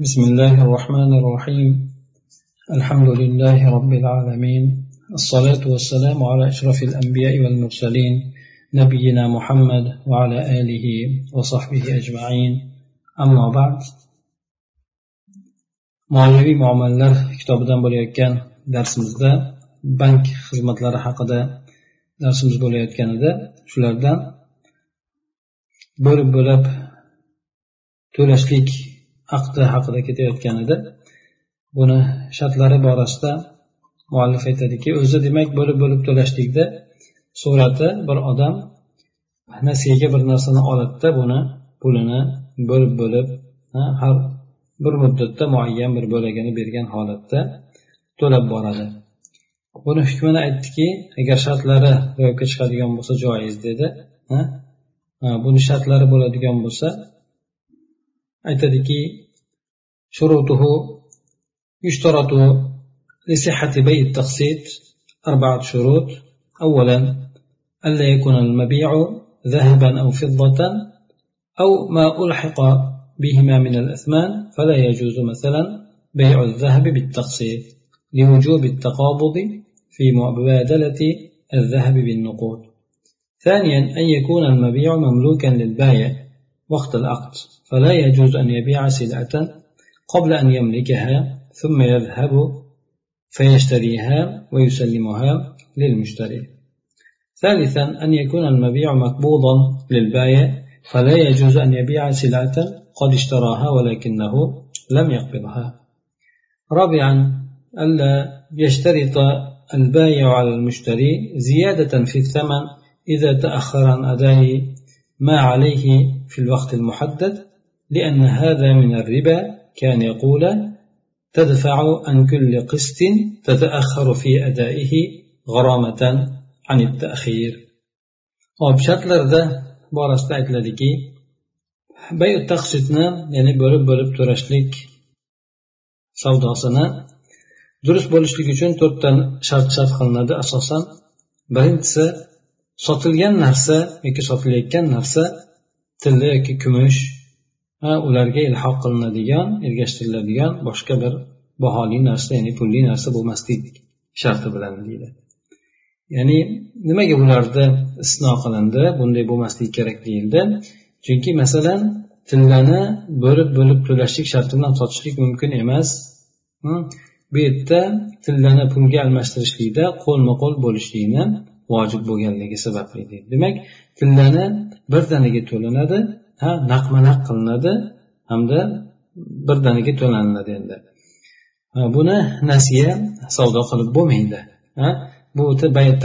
بسم الله الرحمن الرحيم الحمد لله رب العالمين الصلاة والسلام على أشرف الأنبياء والمرسلين نبينا محمد وعلى آله وصحبه أجمعين أما بعد moliyaviy muomalalar kitobidan bo'layotgan darsimizda bank xizmatlari haqida darsimiz bo'layotgan edi shulardan bo'lib bo'lib to'lashlik aqdi haqida ketayotgan edi buni shartlari borasida muallif aytadiki o'zi demak bo'lib bo'lib to'lashlikda surati bir odam nasiyaga bir narsani oladida buni pulini bo'lib bo'lib har bir muddatda muayyan bir bo'lagini bergan holatda to'lab boradi. Buni hukmini aytdiki agar shartlari ro'yobga chiqadigan bo'lsa joiz dedi buni shartlari bo'ladigan bo'lsa aytadiki شروطه يشترط لصحة بيع التقسيط أربعة شروط. أولا ألا يكون المبيع ذهبا أو فضة أو ما ألحق بهما من الأثمان فلا يجوز مثلا بيع الذهب بالتقسيط لوجوب التقابض في مبادلة الذهب بالنقود. ثانيا أن يكون المبيع مملوكا للبائع وقت العقد فلا يجوز أن يبيع سلعة قبل أن يملكها ثم يذهب فيشتريها ويسلمها للمشتري. ثالثا أن يكون المبيع مقبوضا للبائع فلا يجوز أن يبيع سلعة قد اشتراها ولكنه لم يقبضها. رابعا ألا يشترط البائع على المشتري زيادة في الثمن إذا تأخر عن أداء ما عليه في الوقت المحدد لأن هذا من الربا كان يقول تدفع عن كل قسط تتأخر في أدائه غرامة عن التأخير hop shartlarda borasida aytiladiki bay taqsidni ya'ni bo'lib bo'lib to'lashlik savdosini durust bo'lishligi uchun to'rtta shart shart qilinadi asosan birinchisi sotilgan narsa yoki sotilayotgan narsa tilla yoki kumush ularga ilhoq qilinadigan ergashtiriladigan boshqa bir baholi narsa ya'ni pulli narsa bo'lmaslik sharti bilan deydi. Ya'ni nimaga bularda istisno qilindi bunday bo'lmasligi kerak deyildi. Chunki masalan tillani bo'lib bo'lib to'lashlik sharti bilan sotishlik mumkin emas. Bu yerda tillani pulga almashtirishlikda qo'lma qo'l bo'lishlikni vojib bo'lganligi sababli deydi. Demak tillani birdaniga to'lanadi ha naqma naq qilinadi hamda birdaniga to'laniladi endi. Buni nasiya savdo qilib bo'lmaydi. Bu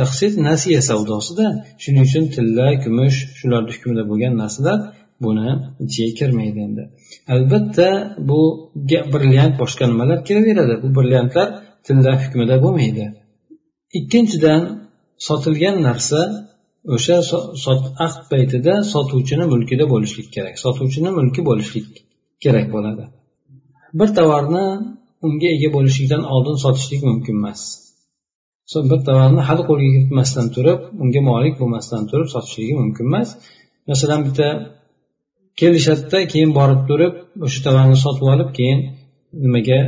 taqsid nasiya savdosida. Shuning uchun tilla kumush shularni hukmida bo'lgan narsalar buni ichiga kirmaydi endi. Albatta bu brilliant boshqa nimalar kiraveradi. Bu brilliantlar tilla hukmida bo'lmaydi. Ikkinchidan sotilgan narsa o'sha ahd paytida sotuvchini mulkida bo'lishlik kerak. Sotuvchini mulki bo'lishlik kerak bo'ladi. Bir tovarni unga ega bo'lishlikdan oldin sotishlik mumkin emas. Bir tovarni hali qo'lga kiritmasdan turib unga molik bo'lmasdan turib sotishligi mumkin emas. Masalan bitta kelishadida keyin borib turib o'sha tovarni sotib olib keyin nimaga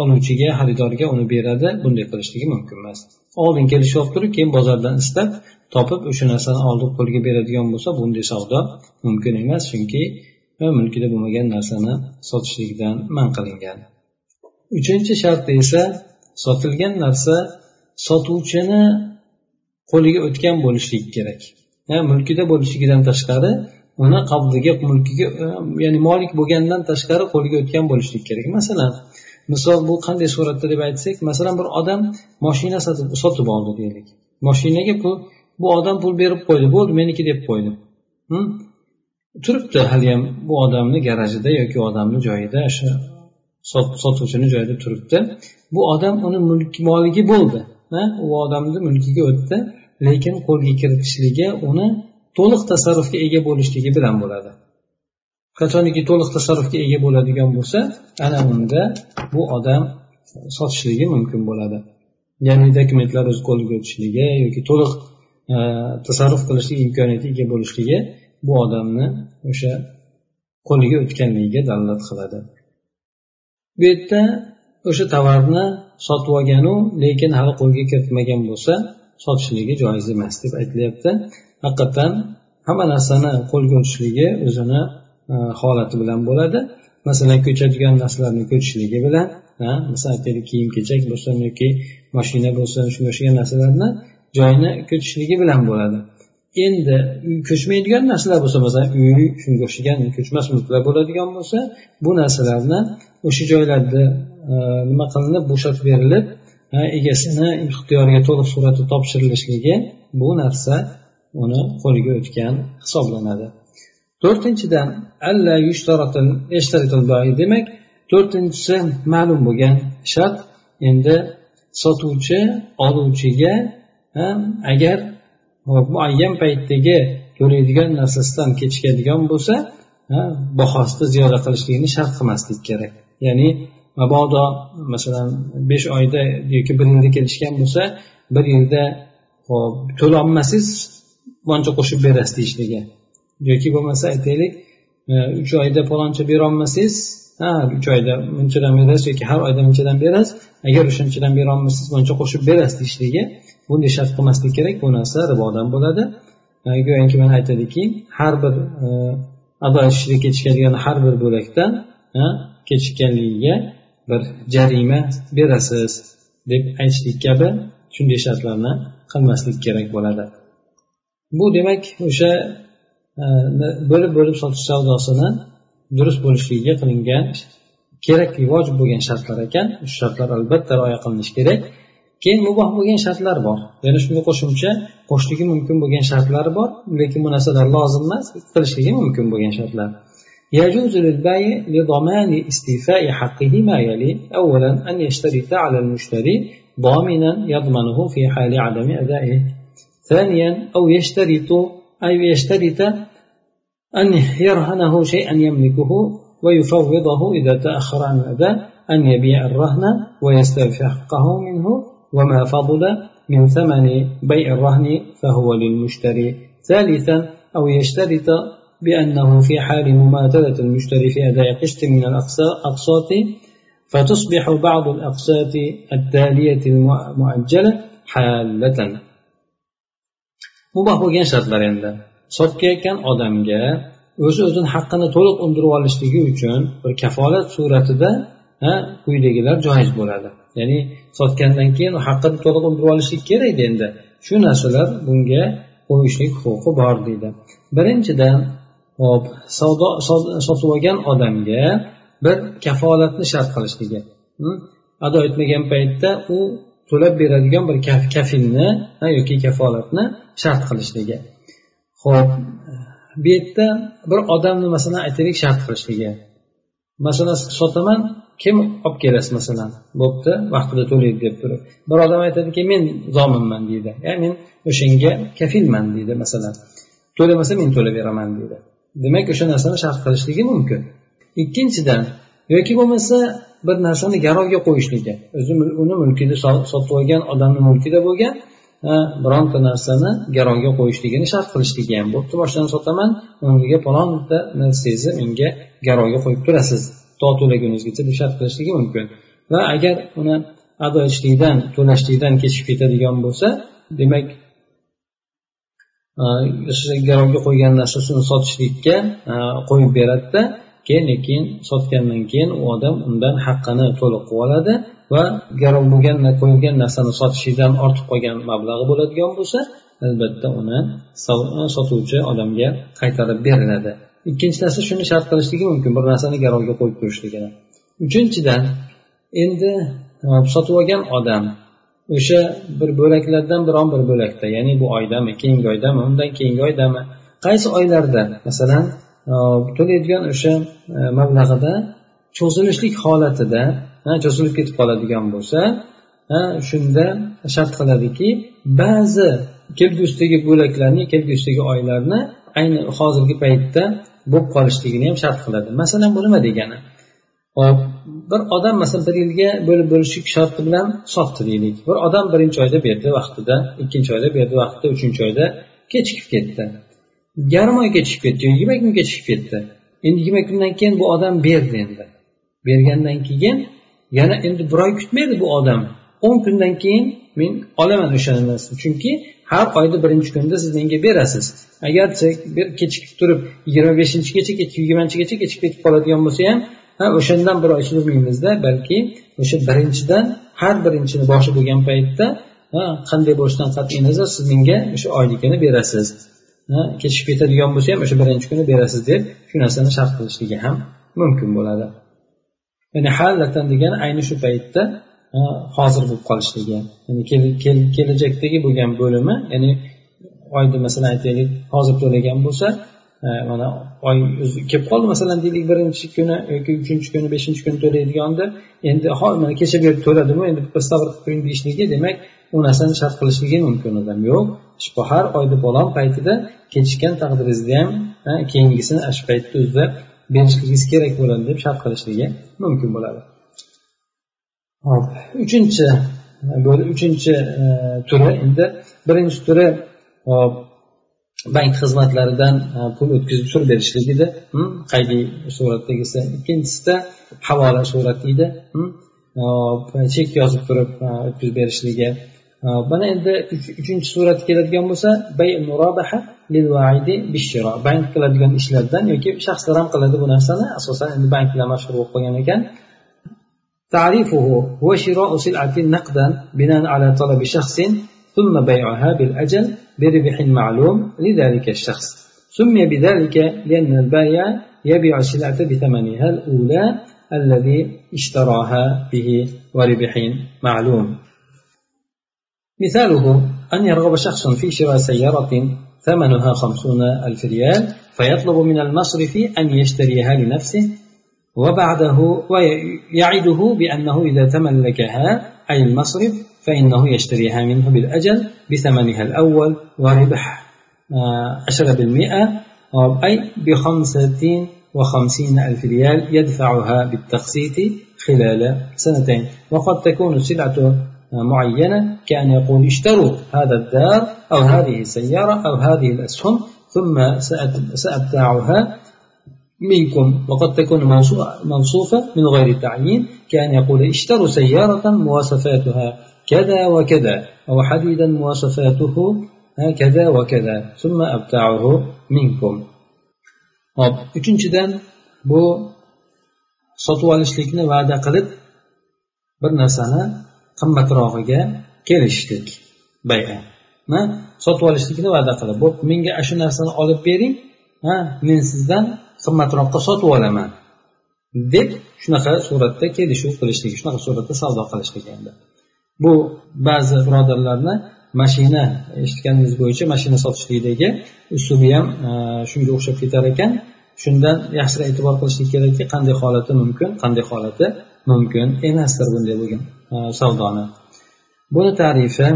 oluvchiga xaridorga uni beradi bunday qilishligi mumkin emas. Oldin kelishib olib turib keyin bozordan istab topib o'sha narsani oldin qo'lga beradigan bo'lsa bunday savdo mumkin emas chunki mulkida bo'lmagan narsani sotishlikdan man qilingan. Uchinchi shartda esa sotilgan narsa sotuvchini qo'liga o'tgan bo'lishligi kerak. Mulkida bo'lishligidan tashqari uni qabdiga mulkiga e, ya'ni molik bo'lgandan tashqari qo'liga o'tgan bo'lishligi kerak. Masalan misol bu qanday suratda deb aytsak masalan bir odam moshina sotib oldi deylik. Moshinaga pul bu odam pul berib qo'ydi. Bo'ldi meniki deb qo'ydi. Turibdi. Haliyam bu odamni garajida yoki odamni joyida o'sha sotuvchini joyida turibdi. Bu odam uni mulk moligi bo'ldi. U odamni mulkiga o'tdi. Lekin qo'lga kiritishligi uni to'liq tasarrufga ega bo'lishligi bilan bo'ladi. Qachoniki to'liq tasarrufga ega bo'ladigan bo'lsa ana unda bu odam sotishligi mumkin bo'ladi. Ya'ni dokumentlar o'z qo'liga o'tishligi yoki to'liq tasarruf qilishlik imkoniyatiga ega bo'lishligi bu odamni o'sha qo'liga o'tganligiga dalolat qiladi. Bu yerda o'sha tovarni sotib olganu lekin hali qo'lga kiritmagan bo'lsa sotishligi joiz emas deb aytilyapti. Haqiqatdan hamma narsani qo'lga o'tishligi o'zini e, holati bilan bo'ladi. Masalan ko'chadigan narsalarni ko'chishligi bilan masalan aytaylik kiyim kechak bo'lsin yoki mashina bo'lsin shunga o'xshagan narsalarni joyini ko'chishligi bilan bo'ladi. Endi ko'chmaydigan narsalar bo'lsa masalan uy shunga o'xshagan ko'chmas mulklar bo'ladigan bo'lsa bu narsalarni o'sha joylarda e, nima qilinib bo'shatib berilib e, egasini ixtiyoriga to'liq suratda topshirilishligi bu narsa uni qo'liga o'tgan hisoblanadi. To'rtinchidan alla demak to'rtinchisi ma'lum bo'lgan shart. Endi sotuvchi oluvchiga agar muayyan paytdagi ko'radigan narsasidan kechikadigan bo'lsa bahosida ziyoda qilishlikni shart qilmaslik kerak. Ya'ni mabodo masalan besh oyda yoki bir yilda kelishgan bo'lsa bir yilda hop to'lolmasangiz buncha qo'shib berasiz deyishligi. Yoki bo'lmasa aytaylik uch oyda paloncha berolmasangiz ha uch oyda berasiz yoki har oyda munchadan berasiz. Agar o'shanchadan berolmasangiz buncha qo'shib berasiz deyishligi bunday shart qilmaslik kerak bu narsa ribodan bo'ladi. Go'yoki mana aytadiki har bir e, ado etishga kechikadigan har bir bo'lakdan kechikkanligiga bir jarima berasiz deb aytishlik kabi shunday shartlarni qilmaslik kerak bo'ladi. Bu demak o'sha e, bo'lib bo'lib sotish savdosini durust bo'lishligiga qilingan kerakli vojib bo'lgan shartlar ekan shu shartlar albatta rioya qilinishi kerak keyin muboh bo'lgan shartlar bor yana shunga qo'shimcha qo'shishligi mumkin bo'lgan shartlari bor lekin bu narsalar lozim emas qilishligi mumkin bo'lgan shartlar يجوز للبائع لضمان استيفاء حقه ما يلي أولا أن يشترط على المشتري ضامنا يضمنه في حال عدم أدائه ثانيا أو يشترط أي يشترط أن يرهنه شيئا يملكه ويفوضه إذا تأخر عن الأداء أن يبيع الرهن ويستوفي حقه منه وما فضل من ثمن بيع الرهن فهو للمشتري. ثالثا أو يشترط بأنه في حال مماثلة المشتري في أداء قسط من الأقساط فتصبح بعض الأقساط التالية المؤجلة حالة. muboh bo'lgan shartlar sotayotgan odamga o'zi o'zini haqqini to'liq undirib olishligi uchun bir kafolat suratida quyidagilar joiz bo'ladi. Ya'ni sotgandan keyin haqqini to'liq undirib olishlik kerak endi. Shu narsalar bunga qo'yishlik huquqi bor deydi. Birinchidan hop savdo sotib olgan odamga bir kafolatni shart qilishligi. Ado etmagan paytda u to'lab beradigan bir kafilni yoki kafolatni shart qilishligi. Ho'p bu yerda bir odamni masalan aytaylik shart qilishligi. Masalan sotaman kim olib kelasiz masalan? Bo'pti vaqtida to'laydi deb turib. Bir odam aytadiki men zominman deydi. Ya'ni men o'shanga kafilman deydi masalan. To'lamasa men to'lab beraman deydi. Demak o'sha narsani shart qilishligi mumkin. Ikkinchidan yoki bo'lmasa bir narsani garovga qo'yishligi. O'zi uni mulkida sotib olgan odamni mulkida bo'lgan bironta narsani garovga qo'yishligini shart qilishligi ham bo'pti. Boshdan sotaman o'rniga palonta narsangizni menga garovga qo'yib turasiz. To to'lagunizgacha deb shart qilishligi mumkin. Va agar uni ado etishlikdan to'lashlikdan kechib ketadigan bo'lsa demak e, garovga qo'ygan narsasini sotishlikka e, qo'yib beradida keyin keyin sotgandan keyin u odam undan haqqini to'liq qilib oladi. Va garov bo'lgan qo'yilgan narsani sotishidan ortib qolgan mablag'i bo'ladigan bo'lsa albatta uni sotuvchi odamga qaytarib beriladi. Ikkinchi narsa shuni shart qilishligi mumkin bir narsani garovga qo'yib turishligini uchinchidan endi e, sotib olgan odam o'sha bir bo'laklardan biron bir bo'lakda ya'ni bu oydami keyingi oydami undan keyingi oydami qaysi oylarda masalan e, to'laydigan o'sha e, mablag'ida cho'zilishlik holatida cho'zilib ketib qoladigan bo'lsa shunda shart qiladiki ba'zi kelgusidagi bo'laklarni kelgusidagi oylarni ayni hozirgi paytda bo'lib qolishligini ham shart qiladi. Masalan bu nima degani? Hop bir odam masalan bir yilga bo'lib bo'lishlik sharti bilan sotdi deylik. Bir odam birinchi oyda berdi vaqtida ikkinchi oyda berdi vaqtida uchinchi oyda kechikib ketdi. Yarim oy kechikib ketdi yigirma kun kechikib ketdi. Endi yigirma kundan keyin bu odam berdi endi. Bergandan keyin yana endi bir oy kutmaydi bu odam. o'n kundan keyin men olaman o'sha narsani chunki har oyni birinchi kunida siz menga berasiz. Agar kechikib turib yigirma beshinchigacha yigirmanchigacha kechikib ketib qoladigan bo'lsa ham ha o'shandan bir oy surmaymizda balki o'sha birinchidan har birinchini boshi bo'lgan paytda qanday bo'lishidan qat'iy nazar siz menga o'sha oyligini berasiz. Kechikib ketadigan bo'lsa ham o'sha birinchi kuni berasiz deb shu narsani shart qilishligi ham mumkin bo'ladi. Ya'ni halatan degani ayni shu paytda e, hozir bo'lib qolishligi. Ya'ni kelajakdagi bo'lgan bo'limi ya'ni oyni masalan aytaylik hozir to'lagan bo'lsa e, mana oy o'zi kelib qoldi masalan deylik birinchi kuni yoki uchinchi kuni beshinchi kuni to'laydiganda endi mana kecha bu yerda to'ladimu endi bir sabr qilib qo'ying deyishligi demak u narsani shart qilishligi mumkin odam yo'q. Shu har oyda balon paytida kechikkan taqdiringizda ham e, keyingisini shu paytda o'zida berishligingiz kerak bo'ladi deb shart qilishligi mumkin bo'ladi. Hop uchinchi uchinchi e, turi. Endi birinchi turi hop bank xizmatlaridan e, pul o'tkazib turib berishlik edi. Hm? Qaydiy suratdagisi ikkinchisida havola surati edi. Hm? Chek yozib turib e, o'tkazib berishligi. Mana endi uchinchi surat keladigan bo'lsa bay murobaha bank qiladigan ishlardan yoki shaxslar ham qiladi bu narsani asosan endi banklar mashhur bo'lib qolgan ekan تعريفه هو شراء سلعة نقدا بناء على طلب شخص ثم بيعها بالأجل بربح معلوم لذلك الشخص. سمي بذلك لأن البائع يبيع السلعة بثمنها الأولى الذي اشتراها به وربح معلوم. مثاله أن يرغب شخص في شراء سيارة ثمنها خمسون ألف ريال فيطلب من المصرف أن يشتريها لنفسه وبعده ويعده بأنه إذا تملكها أي المصرف فإنه يشتريها منه بالأجل بثمنها الأول وربح آه، عشرة بالمئة أي بخمسة وخمسين ألف ريال يدفعها بالتقسيط خلال سنتين. وقد تكون السلعة معينة كأن يقول اشتروا هذا الدار أو هذه السيارة أو هذه الأسهم ثم سأبتاعها منكم. وقد تكون موصوفة من غير تعيين كأن يقول اشتروا سيارة مواصفاتها كذا وكذا أو حديدا مواصفاته كذا وكذا ثم أبتاعه منكم. hop uchinchidan bu sotib olishlikni va'da qilib bir narsani qimmatrog'iga kelishdik. Baya. Sotib olishlikni va'da qilib bo'pti menga shu narsani olib bering ha? Men sizdan qimmatroqqa sotib olaman. Deb shunaqa suratda kelishuv qilishlik shunaqa suratda savdo qilishlik endi. Bu ba'zi birodarlarni mashina eshitganingiz bo'yicha mashina sotishlikdagi uslubi ham e, shunga o'xshab ketar ekan. Shundan yaxshiroq e'tibor qilishlik kerakki qanday holati mumkin qanday holati mumkin emasdir bunday bo'lgan savdoni buni tarifi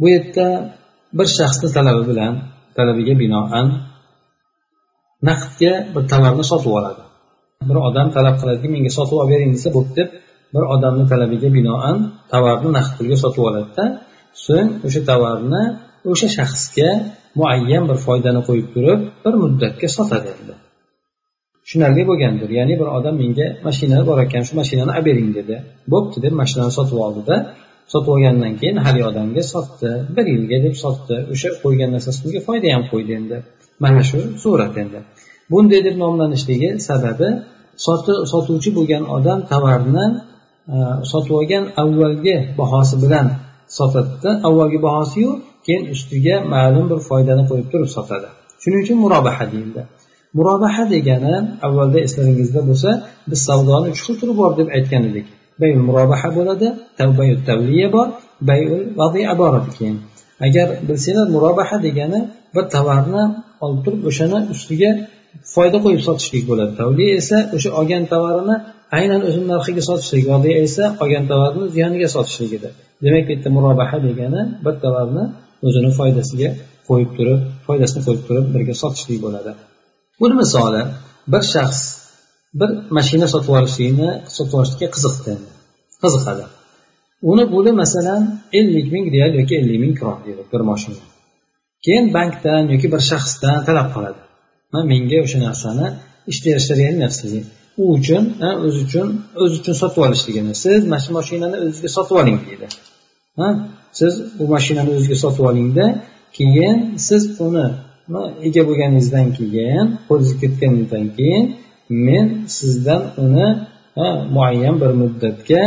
bu yerda bir shaxsni talabi bilan talabiga binoan naqdga bir tovarni sotib oladi. Bir odam talab qiladiki menga sotib olib bering desa bo'pti. Deb bir odamni talabiga binoan tovarni naqd pulga sotib oladida so'ng o'sha tovarni o'sha shaxsga muayyan bir foydani qo'yib turib bir muddatga sotadi endi. Tushunarli bo'lgandir. Ya'ni bir odam menga mashina bor ekan shu mashinani olib bering dedi. Bo'pti deb mashinani sotib oldida sotib olgandan keyin haligi odamga sotdi. Bir yilga deb sotdi. O'sha qo'ygan narsasiga foyda ham qo'ydi endi. Mana shu surat endi. Bunday deb nomlanishligi sababi sotuvchi bo'lgan odam tovarni e, sotib olgan avvalgi bahosi bilan sotadida avvalgi bahosiyu keyin ustiga ma'lum bir foydani qo'yib turib sotadi. Shuning uchun murobaha deyildi. Murobaha degani avvalda eslaringizda bo'lsa biz savdoni uch xil turi bor deb aytgan edik. Bayul murobaha bo'ladi tavbayul tavliya bor bayul vadia boredi keyin agar bilsanglar murobaha degani bir tovarni olib turib o'shani ustiga foyda qo'yib sotishlik bo'ladi. Tavliya esa o'sha olgan tovarini aynan o'zini narxiga sotishlik vadia esa olgan tovarni ziyoniga sotishlik edi. Demak bu yerda murobaha degani bir tovarni o'zini foydasiga qo'yib turib foydasini qo'yib turib birga sotishlik bo'ladi. Buni misoli. Bir shaxs bir mashina sotib olishlikni sotib olishlikka qiziqdi. Qiziqadi. Uni puli masalan ellik ming real yoki ellik ming kron deydi bir mashina. Keyin bankdan yoki bir shaxsdan talab qiladi. Menga o'sha narsani ishlayverishlaring nafsiga u uchun o'zi uchun o'zi uchun sotib olishligini siz mana shu mashinani o'zizga sotib oling deydi. Siz bu mashinani o'zizga sotib olingda keyin siz uni ega bo'lganingizdan keyin qo'lingizga ketganidan keyin men sizdan uni muayyan bir muddatga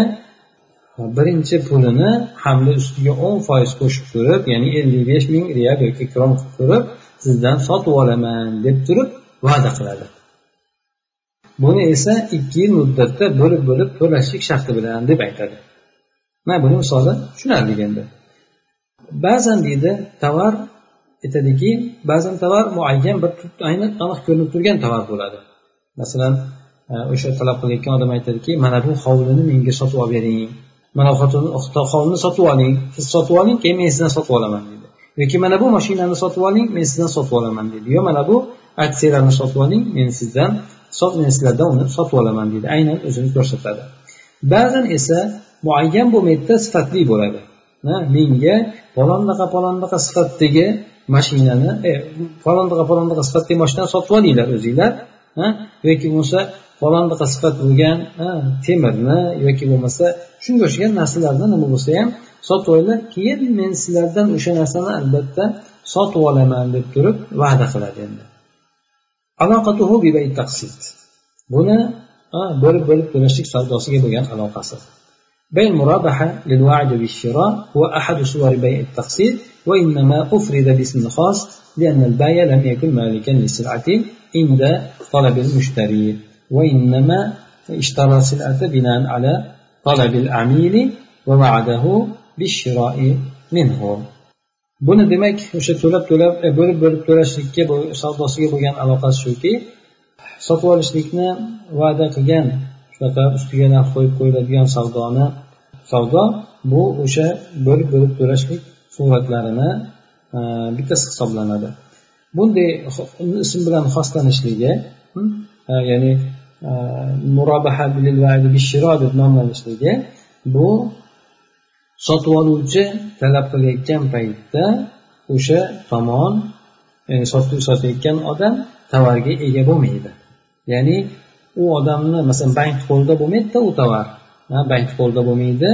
birinchi pulini hamda ustiga o'n foiz qo'shib turib ya'ni ellik besh ming real yoki krom qilib turib sizdan sotib olaman deb turib va'da qiladi. Buni esa ikki yil muddatda bo'lib bo'lib to'lashlik sharti bilan deb aytadi. Mana buni misoli tushunarli endi ba'zan deydi tovar aytadiki ba'zan tovar muayyan bir aynan aniq ko'rinib turgan tovar bo'ladi. Masalan e, o'sha talab qilayotgan odam aytadiki mana bu hovlini menga sotib olib bering. Mana hovlini sotib oling. Siz sotib oling keyin men sizdan sotib olaman deydi. Yoki mana bu mashinani sotib oling men sizdan sotib olaman deydi. Yo mana bu aksiyalarni sotib oling men sizdan men sizlardan uni sotib olaman deydi. Aynan o'zini ko'rsatadi. Ba'zan esa muayyan bo'lmaydida sifatli bo'ladi. Menga palondaqa palondaqa sifatdagi mashinani e, palondaqa palondaqa sifatdagi mashinani sotib olinglar o'zinglar yoki bo'lmasa falondaqa sifat bo'lgan temirni yoki bo'lmasa shunga o'xshagan narsalarni nima bo'lsa ham sotib olinglar keyin men sizlardan o'sha narsani albatta sotib olaman deb turib va'da qiladi endi buni bo'lib bo'lib to'lashlik savdosiga bo'lgan aloqasi بيع المرابحة للوعد بالشراء هو أحد صور بيع التقسيط وإنما أفرد باسم خاص لأن البائع لم يكن مالكا للسلعة عند طلب المشتري وإنما اشترى السلعة بناء على طلب العميل ووعده بالشراء منه buni demak o'sha to'lab to'lab e, bo'lib bo'lib to'lashlikka savdosiga bo'lgan aloqasi shuki sotib olishlikni va'da qilgan shunaqa ustiga narx qo'yib qo'yiladigan savdoni savdo bu o'sha bo'lib bo'lib to'lashlik suratlarini e, bittasi hisoblanadi. Bunday ism bilan xoslanishligi e, ya'ni e, murobaha deb nomlanishligi bu sotib oluvchi talab qilayotgan paytda o'sha tomon ya'ni sotayotgan odam tovarga ega bo'lmaydi. Ya'ni u odamni masalan bank qo'lida bo'lmaydida u tovar bank qo'lida bo'lmaydi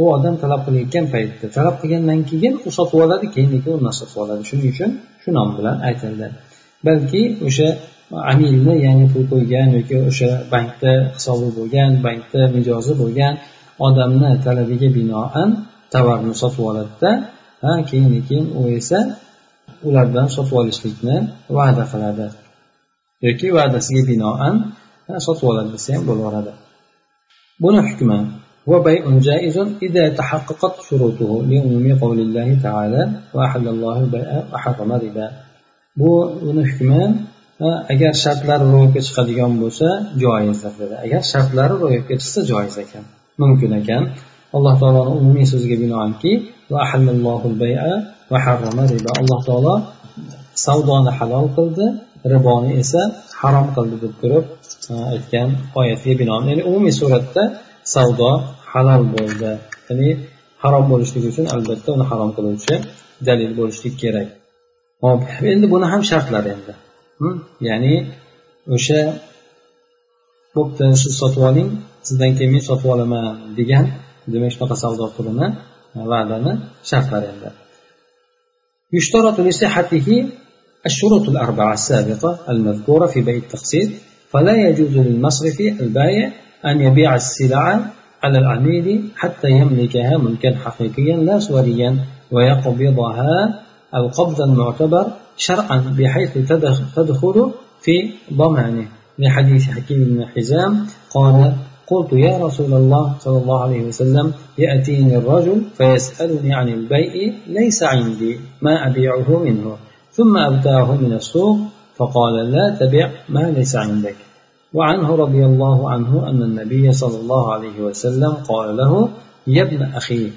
u odam talab qilayotgan paytda talab qilgandan keyin u sotib oladi keyin u sotib oladi shuning uchun shu nom bilan aytildi. Balki o'sha amilni ya'ni pul qo'ygan yoki o'sha bankda hisobi bo'lgan bankda mijozi bo'lgan odamni talabiga binoan tovarni sotib oladida ha keyin keyin u esa ulardan sotib olishlikni va'da qiladi. Yoki va'dasiga binoan sotib oladi desa ham bo'laveradi. Buni hukmi وبيع جائز إذا تحققت شروطه لعموم قول الله تعالى وأحل الله البيع وحرم الربا bu uni hukmi agar shartlari ro'yobga chiqadigan bo'lsa joizdir dedi agar shartlari ro'yobga chiqsa joiz ekan mumkin ekan alloh taoloni umumiy so'ziga binoanki alloh taolo savdoni halol qildi riboni esa harom qildi deb turib aytgan oyatga binoan ya'ni umumiy suratda savdo halol bo'ldi ya'ni harom bo'lishligi uchun albatta uni harom qiluvchi dalil bo'lishligi kerak hop endi buni ham shartlari endi ya'ni o'sha bo'pti siz sotib oling sizdan keyin men sotib olaman degan demak shunaqa savdo turini va'dani shartlari endi يشترط لصحته الشروط الأربعة السابقة المذكورة في بيع التقسيط فلا يجوز للمصرف البائع أن يبيع السلعة على العميل حتى يملكها ملكا حقيقيا لا صوريا ويقبضها القبض المعتبر شرعا بحيث تدخل في ضمانه. لحديث حكيم بن حزام قال قلت يا رسول الله صلى الله عليه وسلم يأتيني الرجل فيسألني عن البيع ليس عندي ما أبيعه منه ثم أبتاه من السوق فقال لا تبع ما ليس عندك. وعنه رضي الله عنه أن النبي صلى الله عليه وسلم قال له يا ابن أخي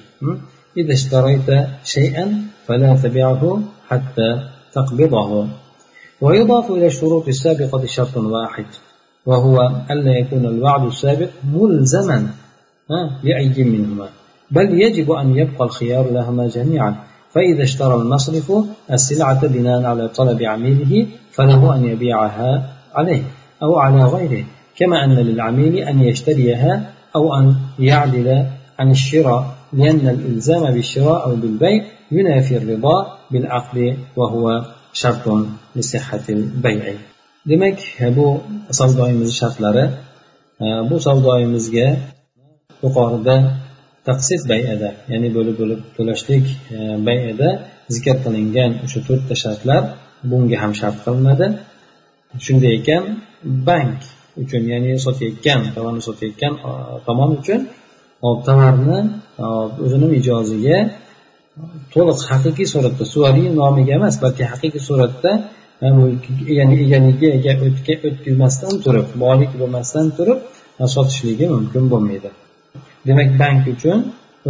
إذا اشتريت شيئا فلا تبعه حتى تقبضه. ويضاف إلى الشروط السابقة شرط واحد وهو ألا يكون الوعد السابق ملزما لأي منهما بل يجب أن يبقى الخيار لهما جميعا. فإذا اشترى المصرف السلعة بناء على طلب عميله فله أن يبيعها عليه. أو على غيره كما أن للعميل أن يشتريها أو أن يعدل عن الشراء لأن الإلزام بالشراء أو بالبيع ينافي الرضا بالعقد وهو شرط لصحة البيع demak bu savdoyimiz shartlari bu savdoyimizga yuqorida taqsid bayada ya'ni bo'lib bo'lib to'lashlik bayada zikr qilingan o'sha to'rtta shartlar bunga ham shart qilinadi shunday ekan bank uchun ya'ni sotayotgan tovarni sotayotgan tomon uchun tovarni o'zini mijoziga to'liq haqiqiy suratda suvariy nomiga emas balki haqiqiy suratda ya'ni egaligiga o'tkazmasdan turib molik bo'lmasdan turib sotishligi mumkin bo'lmaydi. Demak bank uchun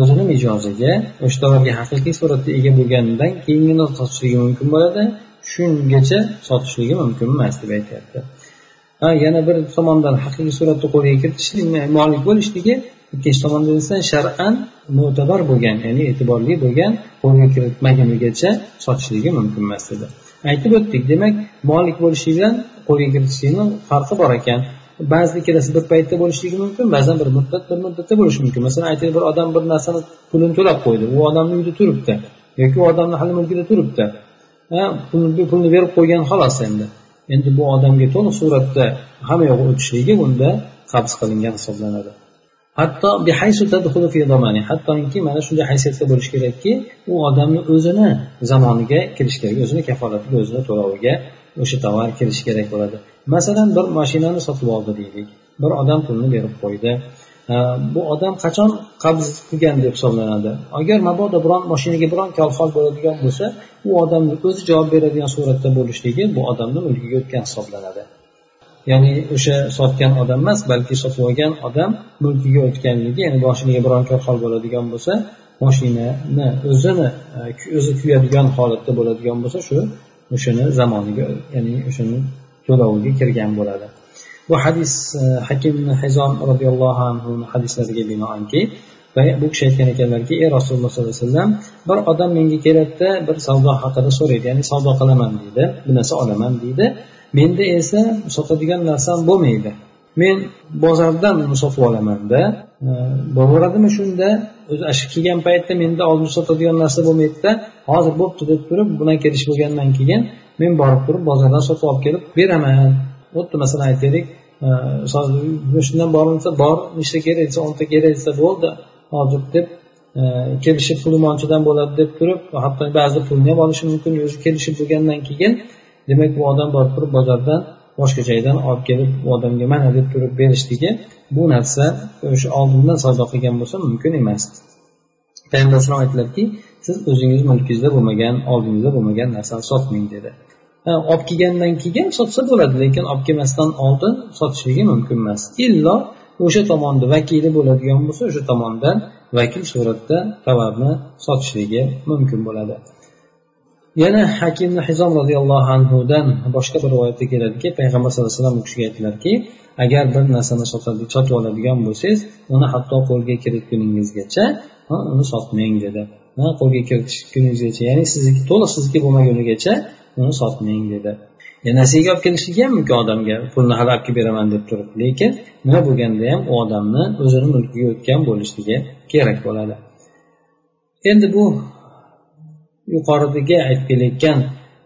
o'zini mijoziga o'sha tovarga haqiqiy suratda ega bo'lganidan keyingina sotishligi mumkin bo'ladi. Shungacha sotishligi mumkin emas deb aytyapti. Ha yana bir tomondan haqiqiy suratda qo'lga kiritishlik molik bo'lishligi ikkinchi tomondan esa shar'an mo'tabar bo'lgan ya'ni e'tiborli bo'lgan qo'lga kiritmagunigacha sotishligi mumkin emas dedi. Aytib o'tdik demak molik bo'lishligi bilan qo'lga kiritishlikni farqi bor ekan. Ba'zida ikkalasi bir paytda bo'lishligi mumkin ba'zan bir muddat bir muddatda bo'lishi mumkin. Masalan aytaylik bir odam bir narsani pulini to'lab qo'ydi u odamni uyida turibdi yoki u odamni hali mulkida turibdi. Pulni pulni berib qo'ygan xolos endi. Endi bu odamga to'liq suratda hamma yog'i o'tishligi bunda qabz qilingan hisoblanadi. Hatto hattoki mana shunday haysiyatda bo'lishi kerakki u odamni o'zini zamoniga kirishi kerak o'zini kafolatiga o'zini to'loviga o'sha tovar kirishi kerak bo'ladi. Masalan bir mashinani sotib oldi deylik bir odam pulni berib qo'ydi. Bu odam qachon qabz qilgan deb hisoblanadi? Agar mabodo biron mashinaga biron hol bo'ladigan bo'lsa u odamni o'zi javob beradigan suratda bo'lishligi bu odamni mulkiga o'tgan hisoblanadi. Ya'ni o'sha sotgan odam emas balki sotib olgan odam mulkiga o'tganligi ya'ni boshiga biron hol bo'ladigan bo'lsa moshinani o'zini e, o'zi kuyadigan holatda bo'ladigan bo'lsa shu o'shani zamoniga ya'ni o'shani to'loviga kirgan bo'ladi. Bu hadis e, hakim hazom roziyallohu anhu hadislariga binoanki bu kishi aytgan ekanlarki ey rasululloh sollallohu alayhi vasallam bir odam menga keladida bir savdo haqida so'raydi ya'ni savdo qilaman deydi bir narsa olaman deydi. Menda esa sotadigan narsam bo'lmaydi. Men bozordan uni sotib olamanda e, shunda? O'zi shu kelgan paytda menda oldin sotadigan narsa bo'lmaydida. Hozir bo'pti deb turib bilan kelish bo'lgandan keyin men borib turib bozordan sotib olib kelib beraman. Xuddi masalan aytaylik e, shundan borinsa bor nechta kerak desa o'nta kerak desa bo'ldi hozir deb e, kelishib puli monchadan bo'ladi deb turib hatto ba'zi pulni ham olishi mumkin o'zi kelishib bo'lgandan keyin demak bu odam borib turib bozordan boshqa joydan olib kelib bu odamga mana deb turib berishligi bu narsa o'sha oldindan savdo qilgan bo'lsa mumkin emas. Payg'ambar alayhisalom aytiladiki siz o'zingiz mulkingizda bo'lmagan oldingizda bo'lmagan narsani sotmang dedi. Olib kelgandan keyin sotsa bo'ladi lekin olib kelmasdan oldin sotishligi mumkin emas. Illo o'sha tomonni vakili bo'ladigan bo'lsa o'sha tomondan vakil suratda tovarni sotishligi mumkin bo'ladi. Yana hakim hizom roziyallohu anhudan boshqa bir rivoyatda keladiki payg'ambar sallallohu alayhi vasallam u kishiga aytdilarki agar bir narsani sotib oladigan bo'lsangiz uni hatto qo'lga kiritguningizgacha uni sotmang dedi. Qo'lga kiritishguningizgacha ya'ni sizniki to'liq sizniki bo'lmagunigacha uni sotmang dedi. E, Nasiyaga olib kelishligi ham mumkin odamga pulni hali olib kelib beraman deb turib lekin nima bo'lganda ham u odamni o'zini mulkiga o'tgan bo'lishligi kerak bo'ladi. Endi bu yuqoridagi aytib kelayotgan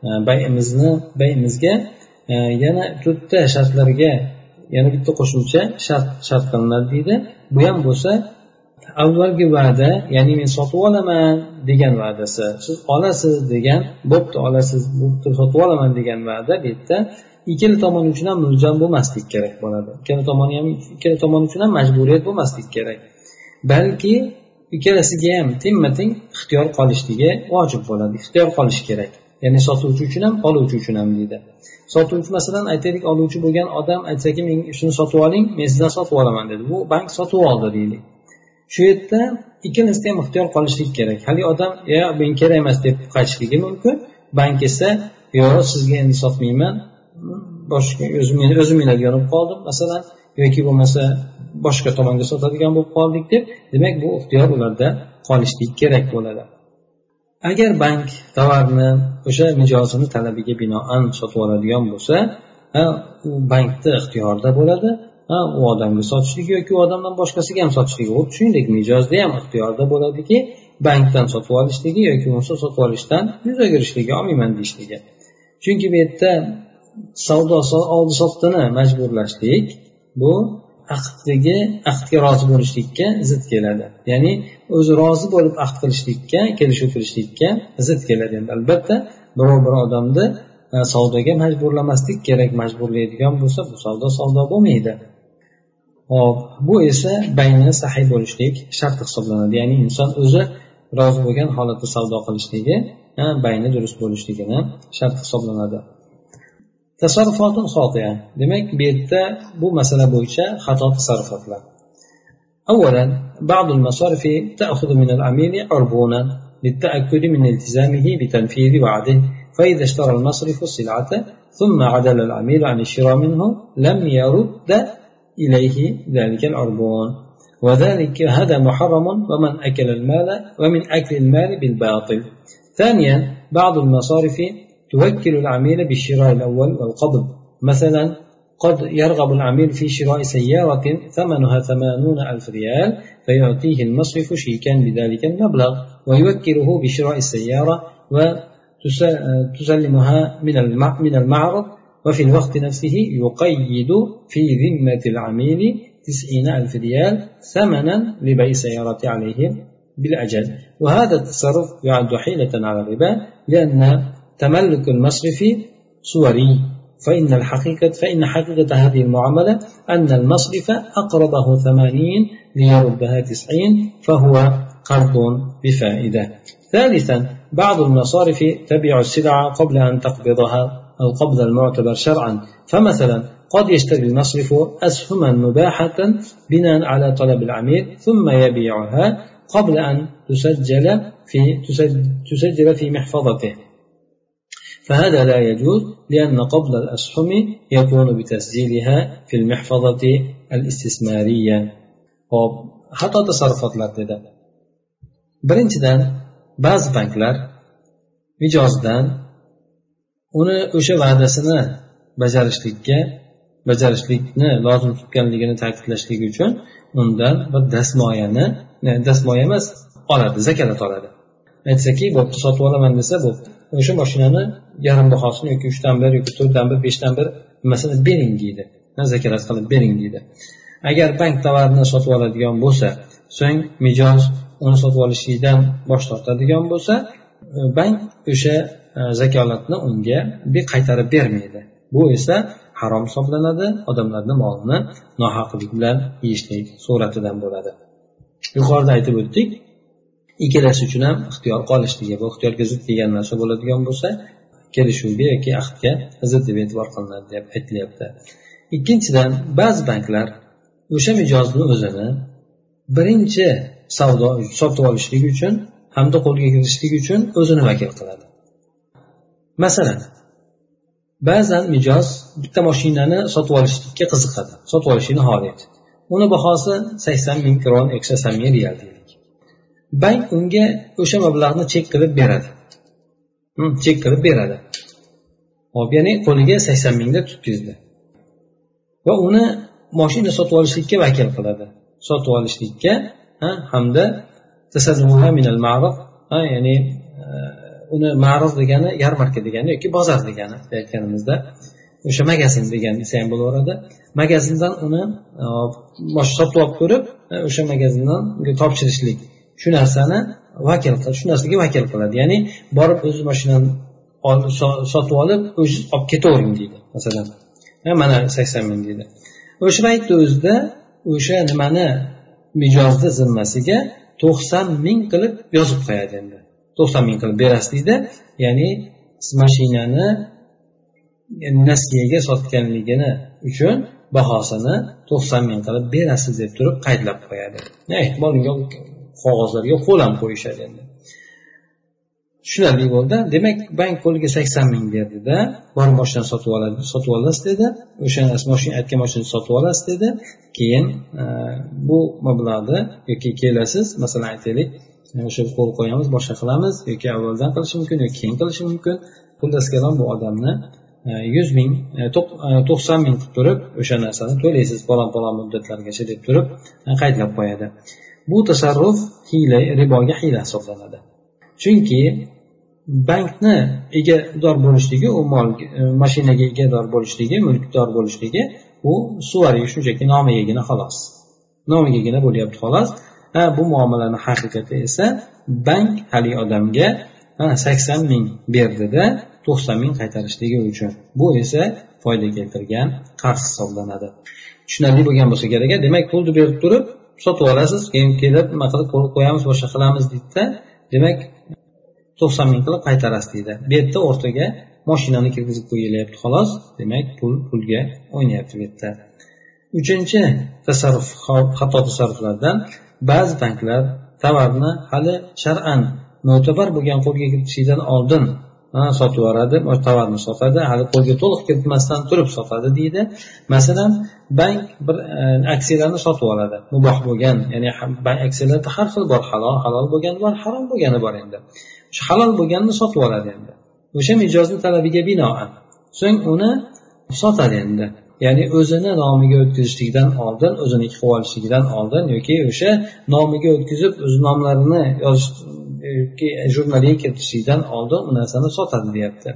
e, bayimizni bayimizga e, yana to'rtta shartlarga yana bitta qo'shimcha shart shart qilinadi deydi. Bu ham bo'lsa avvalgi va'da ya'ni men sotib olaman degan va'dasi siz olasiz degan bo'pti olasiz bo'pti sotib olaman degan va'da bu yerda ikkala tomon uchun ham mo'ljal bo'lmaslik kerak bo'ladi. Ikkala tomon ham ikkala tomon uchun ham majburiyat bo'lmaslik kerak. Balki ikkalasiga ham tengma teng ixtiyor qolishligi vojib bo'ladi ixtiyor qolishi kerak. Ya'ni sotuvchi uchun ham oluvchi uchun ham deydi. Sotuvchi masalan aytaylik oluvchi bo'lgan odam aytsaki men shuni sotib oling men sizdan sotib olaman dedi. Bu bank sotib oldi deylik. Shu yerda ikkalasida ham ixtiyor qolishlik kerak. Haligi odam yo men kerak emas deb qaytishligi mumkin. Bank esa yo'q sizga endi sotmayman boshqa o'zim o'zim minadigan bo'lib qoldim masalan yoki bo'lmasa boshqa tomonga sotadigan bo'lib qoldik deb demak bu ixtiyor ularda qolishlik kerak bo'ladi. Agar bank tovarni o'sha mijozini talabiga binoan sotib oladigan bo'lsa u bankni ixtiyorida bo'ladi. U odamga sotishlik yoki u odamdan boshqasiga ham sotishlik. Xuddi shuningdek mijozda ham ixtiyorda bo'ladiki bankdan sotib olishligi yoki bo'lmasa sotib olishdan yuz o'girishligi olmayman deyishligi. Chunki bu yerda savdo oldi sotdini majburlashlik bu aqdigi ahdga rozi bo'lishlikka zid keladi. Ya'ni o'zi rozi bo'lib aqd qilishlikka kelishuv qilishlikka zid keladi. Endi albatta birov bir odamni e, savdoga majburlamaslik kerak majburlaydigan bo'lsa bu savdo savdo bo'lmaydi. hop bu esa bayni sahiy bo'lishlik sharti hisoblanadi ya'ni inson o'zi rozi bo'lgan holatda savdo qilishligi e, bayni durust bo'lishligini shart hisoblanadi tasarrufotun xotia demak bu yerda bu masala bo'yicha xato tasarrufotlar أولا بعض المصارف تأخذ من العميل عربونا للتأكد من التزامه بتنفيذ وعده فإذا اشترى المصرف السلعة ثم عدل العميل عن الشراء منه لم يرد إليه ذلك العربون وذلك هذا محرم ومن أكل المال ومن أكل المال بالباطل. ثانيا بعض المصارف توكل العميل بالشراء الأول والقبض. مثلا قد يرغب العميل في شراء سيارة ثمنها ثمانون ألف ريال فيعطيه المصرف شيكا بذلك المبلغ ويوكله بشراء السيارة وتسلمها من المعرض وفي الوقت نفسه يقيد في ذمة العميل تسعين ألف ريال ثمنا لبيع السيارة عليه بالأجل. وهذا التصرف يعد حيلة على الربا لأن تملك المصرف صوري. فإن الحقيقة فإن حقيقة هذه المعاملة أن المصرف أقرضه ثمانين ليردها تسعين فهو قرض بفائدة. ثالثا بعض المصارف تبيع السلعة قبل أن تقبضها. القبض المعتبر شرعا. فمثلا قد يشتري المصرف أسهما مباحة بناء على طلب العميل ثم يبيعها قبل أن تسجل في تسجل في محفظته. فهذا لا يجوز لأن قبض الأسهم يكون بتسجيلها في المحفظة الاستثمارية. hop xato tasarrufotlar dedi birinchidan ba'zi banklar mijozdan uni o'sha va'dasini bajarishlikka bajarishlikni lozim tutganligini ta'kidlashlik uchun undan bir dastmoyani dastmoya emas oladi zakalat oladi. Aytsaki bo'pti sotib olaman desa bo'pti o'sha mashinani yarim bahosini yoki uchdan bir yoki to'rtdan bir beshdan bir nimasini bering deydi. Zakalat qilib bering deydi. Agar bank tovarini sotib oladigan bo'lsa so'ng mijoz uni sotib olishlikdan bosh tortadigan bo'lsa bank o'sha e, zakolatni unga qaytarib bermaydi. Bu esa harom hisoblanadi odamlarni molini nohaqlik bilan yeyishlik suratidan bo'ladi. Yuqorida aytib o'tdik ikkalasi uchun ham ixtiyor qolishligi bu ixtiyorga zid kelgan narsa bo'ladigan bo'lsa kelishuvga yoki ahdga zid deb e'tibor qilinadi deb aytilyapti. Ikkinchidan ba'zi banklar o'sha mijozni o'zini birinchi savdo sotib olishlik uchun hamda qo'lga kiritishlik uchun o'zini vakil qiladi masalan ba'zan mijoz bitta mashinani sotib olishlikka qiziqadi sotib olishni xohlaydi uni bahosi sakson ming kron yoki sakson ming real deylik. Bank unga o'sha mablag'ni chek qilib beradi. Chek qilib beradi. Hop ya'ni qo'liga sakson mingda tutkizdi va uni moshina sotib olishlikka vakil qiladi. Sotib olishlikka hamda ya'ni e, uni ma'ruf degani yarmarka degani yoki bozor degani aytganimizda. O'sha magazin degan desa ham bo'laveradi. Magazindan uni e, sotib olib ko'rib e, o'sha magazindan topshirishlik. Shu narsani vakil shu narsaga vakil qiladi. Ya'ni borib o'zi mashinani sotib olib o'zi olib ketavering deydi masalan. Mana sakson ming deydi. O'sha paytni o'zida o'sha nimani mijozni zimmasiga to'qson ming qilib yozib qo'yadi endi. To'qson ming qilib berasiz deydi ya'ni siz mashinani nasiyaga sotganligini uchun bahosini to'qson ming qilib berasiz deb turib qaydlab qo'yadi. Ehtimol qog'ozlarga qo'l ham qo'yishadi endi. Tushunarli bo'ldi. Demak bank qo'liga sakson ming berdida borib moshinani sotib oladi sotib olasiz dedi. O'sha moshina aytgan moshinani sotib olasiz dedi. Keyin e, bu mablag'ni yoki kelasiz masalan aytaylik e, o'sha qo'l qo'yamiz boshqa qilamiz yoki avvaldan qilishi mumkin yoki keyin qilishi mumkin. Xullas kalom bu odamni e, yuz ming to'qson ming qilib turib o'sha narsani to'laysiz falon falon muddatlargacha deb turib qaydlab qo'yadi. Bu tasarruf hiyla riboga hiyla hisoblanadi. Chunki bankni egador bo'lishligi u mol e, mashinaga egador bo'lishligi mulkdor bo'lishligi u suvariy shunchaki nomigagina xolos. Nomigagina bo'lyapti xolos. Ha bu muomalani haqiqati esa bank haligi odamga sakson ming berdida to'qson ming qaytarishligi uchun. Bu esa foyda keltirgan qarz hisoblanadi. Tushunarli bo'lgan bo'lsa kerak demak pulni berib turib sotib olasiz keyin kelib nima qilib qo'yamiz boshqa qilamiz deydida. Demak to'qson ming qilib qaytarasiz deydi. Bu yerda o'rtaga moshinani kirgizib qo'yilyapti xolos. Demak pul pulga o'ynayapti bu yerda. Uchinchi tasarruf xato tasarruflardan ba'zi banklar tovarni hali shar'an mo'tabar bo'lgan qo'lga kiritishidan oldin sotib yuboradi tovarni sotadi hali qo'lga to'liq kiritmasdan turib sotadi deydi. Masalan bank bir e, aksiyalarni sotib oladi muboh bo'lgan ya'ni aksiyalarda har xil bor halol halol bo'lgani bor harom bo'lgani bor endi. O'sha halol bo'lganini sotib oladi endi. O'sha mijozni talabiga binoan. So'ng uni sotadi endi. Ya'ni o'zini nomiga o'tkazishlikdan oldin o'ziniki qilib olishligidan oldin yoki o'sha nomiga o'tkazib o'z nomlarini yozish jurnaliga kiritishlikdan oldin u narsani sotadi deyapti.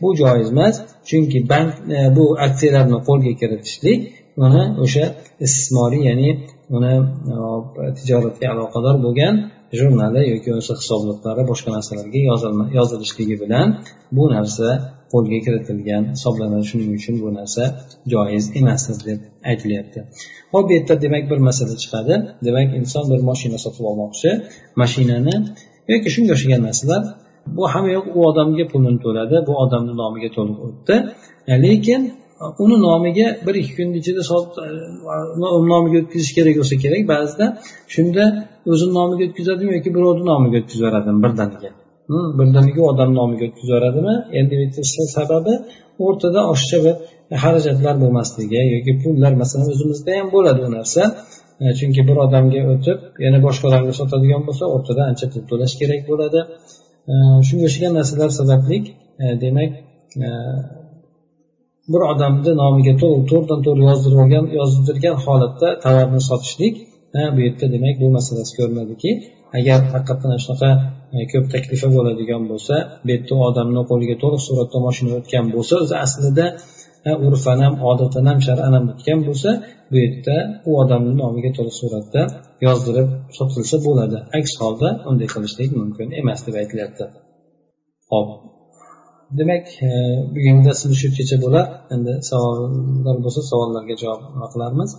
Bu joiz emas chunki bank e, bu aksiyalarni qo'lga kiritishlik uni o'sha istismoriy ya'ni uni e, tijoratga aloqador bo'lgan jurnali yoki o'sha hisobotlar boshqa narsalarga yozilishligi bilan bu narsa qo'lga kiritilgan hisoblanadi. Shuning uchun bu narsa joiz emasdir deb aytilyapti. Hop bu yerda demak bir masala chiqadi. Demak inson bir mashina sotib olmoqchi. Mashinani yoki shunga o'xshagan narsalar bu hamma yoq u odamga pulini to'ladi bu odamni nomiga to'liq o'tdi. E, lekin e, uni nomiga bir ikki kun ichida e, nomiga o'tkazish kerak bo'lsa kerak. Ba'zida shunda o'zini nomiga o'tkazadimi yoki birovni nomiga o'tkazib yuboradimi birdaniga birdaniga u odam nomiga o'tkazib yuboradimi endi sababi o'rtada oshiqcha bir xarajatlar bo'lmasligi yoki pullar masalan o'zimizda ham bo'ladi u narsa. E, chunki bir odamga o'tib yana boshqa odamga sotadigan bo'lsa o'rtada ancha pul to'lash kerak bo'ladi. E, shunga o'xshagan narsalar sababli e, demak bir odamni nomiga to'g'ridan to'g'ri yozdirib olgan yozdirgan holatda tovarni sotishlik bu yerda demak bu masalasi ko'rinadiki agar haqiqatdan shunaqa ko'p taklifa bo'ladigan bo'lsa bu yerda u odamni qo'liga to'liq suratda moshina o'tgan bo'lsa o'zi aslida urfan ham odatan ham shar'an ham o'tgan bo'lsa bu yerda u odamni nomiga to'liq suratda yozdirib sotilsa bo'ladi. Aks holda unday qilishlik mumkin emas deb aytilyapti. Ho'p demak e, bugungi darsimiz shu kecha bo'lar endi savollar bo'lsa savollarga javob qilarmiz